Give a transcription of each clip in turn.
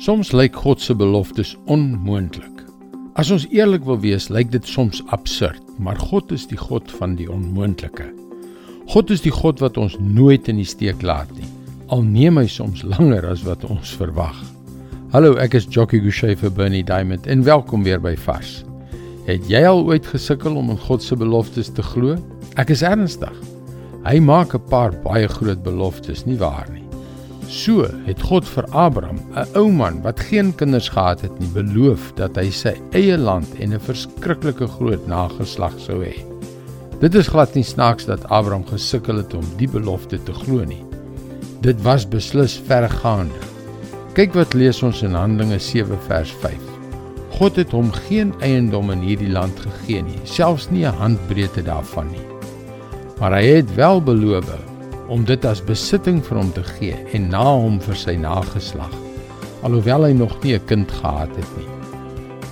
Soms lyk God se beloftes onmoontlik. As ons eerlik wil wees, lyk dit soms absurd, maar God is die God van die onmoontlike. God is die God wat ons nooit in die steek laat nie. Al neem hy soms langer as wat ons verwag. Hallo, ek is Jockey Gouchee vir Bernie Diamond en welkom weer by Vars. Het jy al ooit gesukkel om in God se beloftes te glo? Ek is ernstig. Hy maak 'n paar baie groot beloftes, nie waar nie? So het God vir Abraham, 'n ou man wat geen kinders gehad het nie, beloof dat hy sy eie land en 'n verskriklike groot nageslag sou hê. Dit is glad nie snaaks dat Abraham gesukkel het om die belofte te glo nie. Dit was beslis vergaande. Kyk wat lees ons in Handelinge 7 vers 5. God het hom geen eiendom in hierdie land gegee nie, selfs nie 'n handbreedte daarvan nie. Maar hy het wel beloof om dit as besitting vir hom te gee en na hom vir sy nageslag alhoewel hy nog nie 'n kind gehad het nie.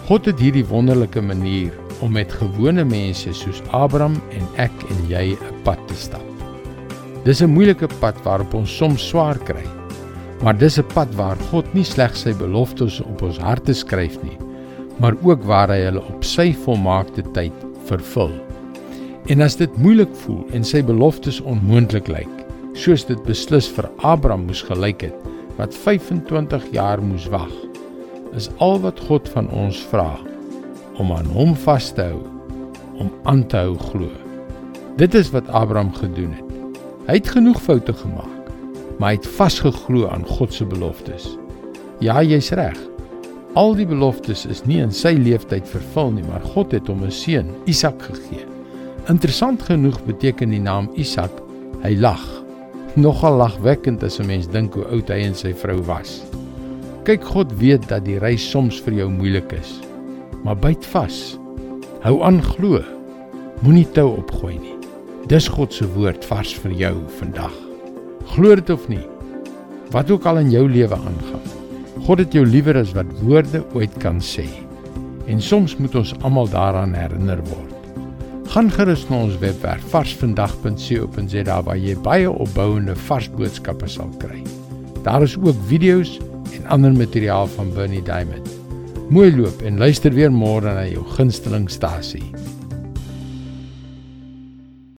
God het hierdie wonderlike manier om met gewone mense soos Abraham en ek en jy 'n pad te stap. Dis 'n moeilike pad waarop ons soms swaar kry. Maar dis 'n pad waar God nie slegs sy beloftes op ons harte skryf nie, maar ook waar hy hulle op sy volmaakte tyd vervul. En as dit moeilik voel en sy beloftes onmoontlik lyk, soos dit beslis vir Abraham moes gelyk het wat 25 jaar moes wag is al wat God van ons vra om aan hom vas te hou om aan te hou glo. Dit is wat Abraham gedoen het. Hy het genoeg foute gemaak maar hy het vasgeglo aan God se beloftes. Ja jy's reg. Al die beloftes is nie in sy lewenstyd vervul nie maar God het hom 'n seun Isak gegee. Interessant genoeg beteken die naam Isak hy lag nogal lagwekkend as 'n mens dink hoe oud hy en sy vrou was. Kyk, God weet dat die reis soms vir jou moeilik is. Maar byt vas. Hou aan glo. Moenie tou opgooi nie. Dis God se woord vars vir jou vandag. Glo dit of nie. Wat ook al in jou lewe aangaan. God het jou liewer as wat woorde ooit kan sê. En soms moet ons almal daaraan herinner word. Gaan gerus na ons webwerf varsvandag.co.za waar jy baie opbouende vars boodskappe sal kry. Daar is ook video's en ander materiaal van Bernie Diamond. Mooi loop en luister weer môre na jou gunstelingstasie.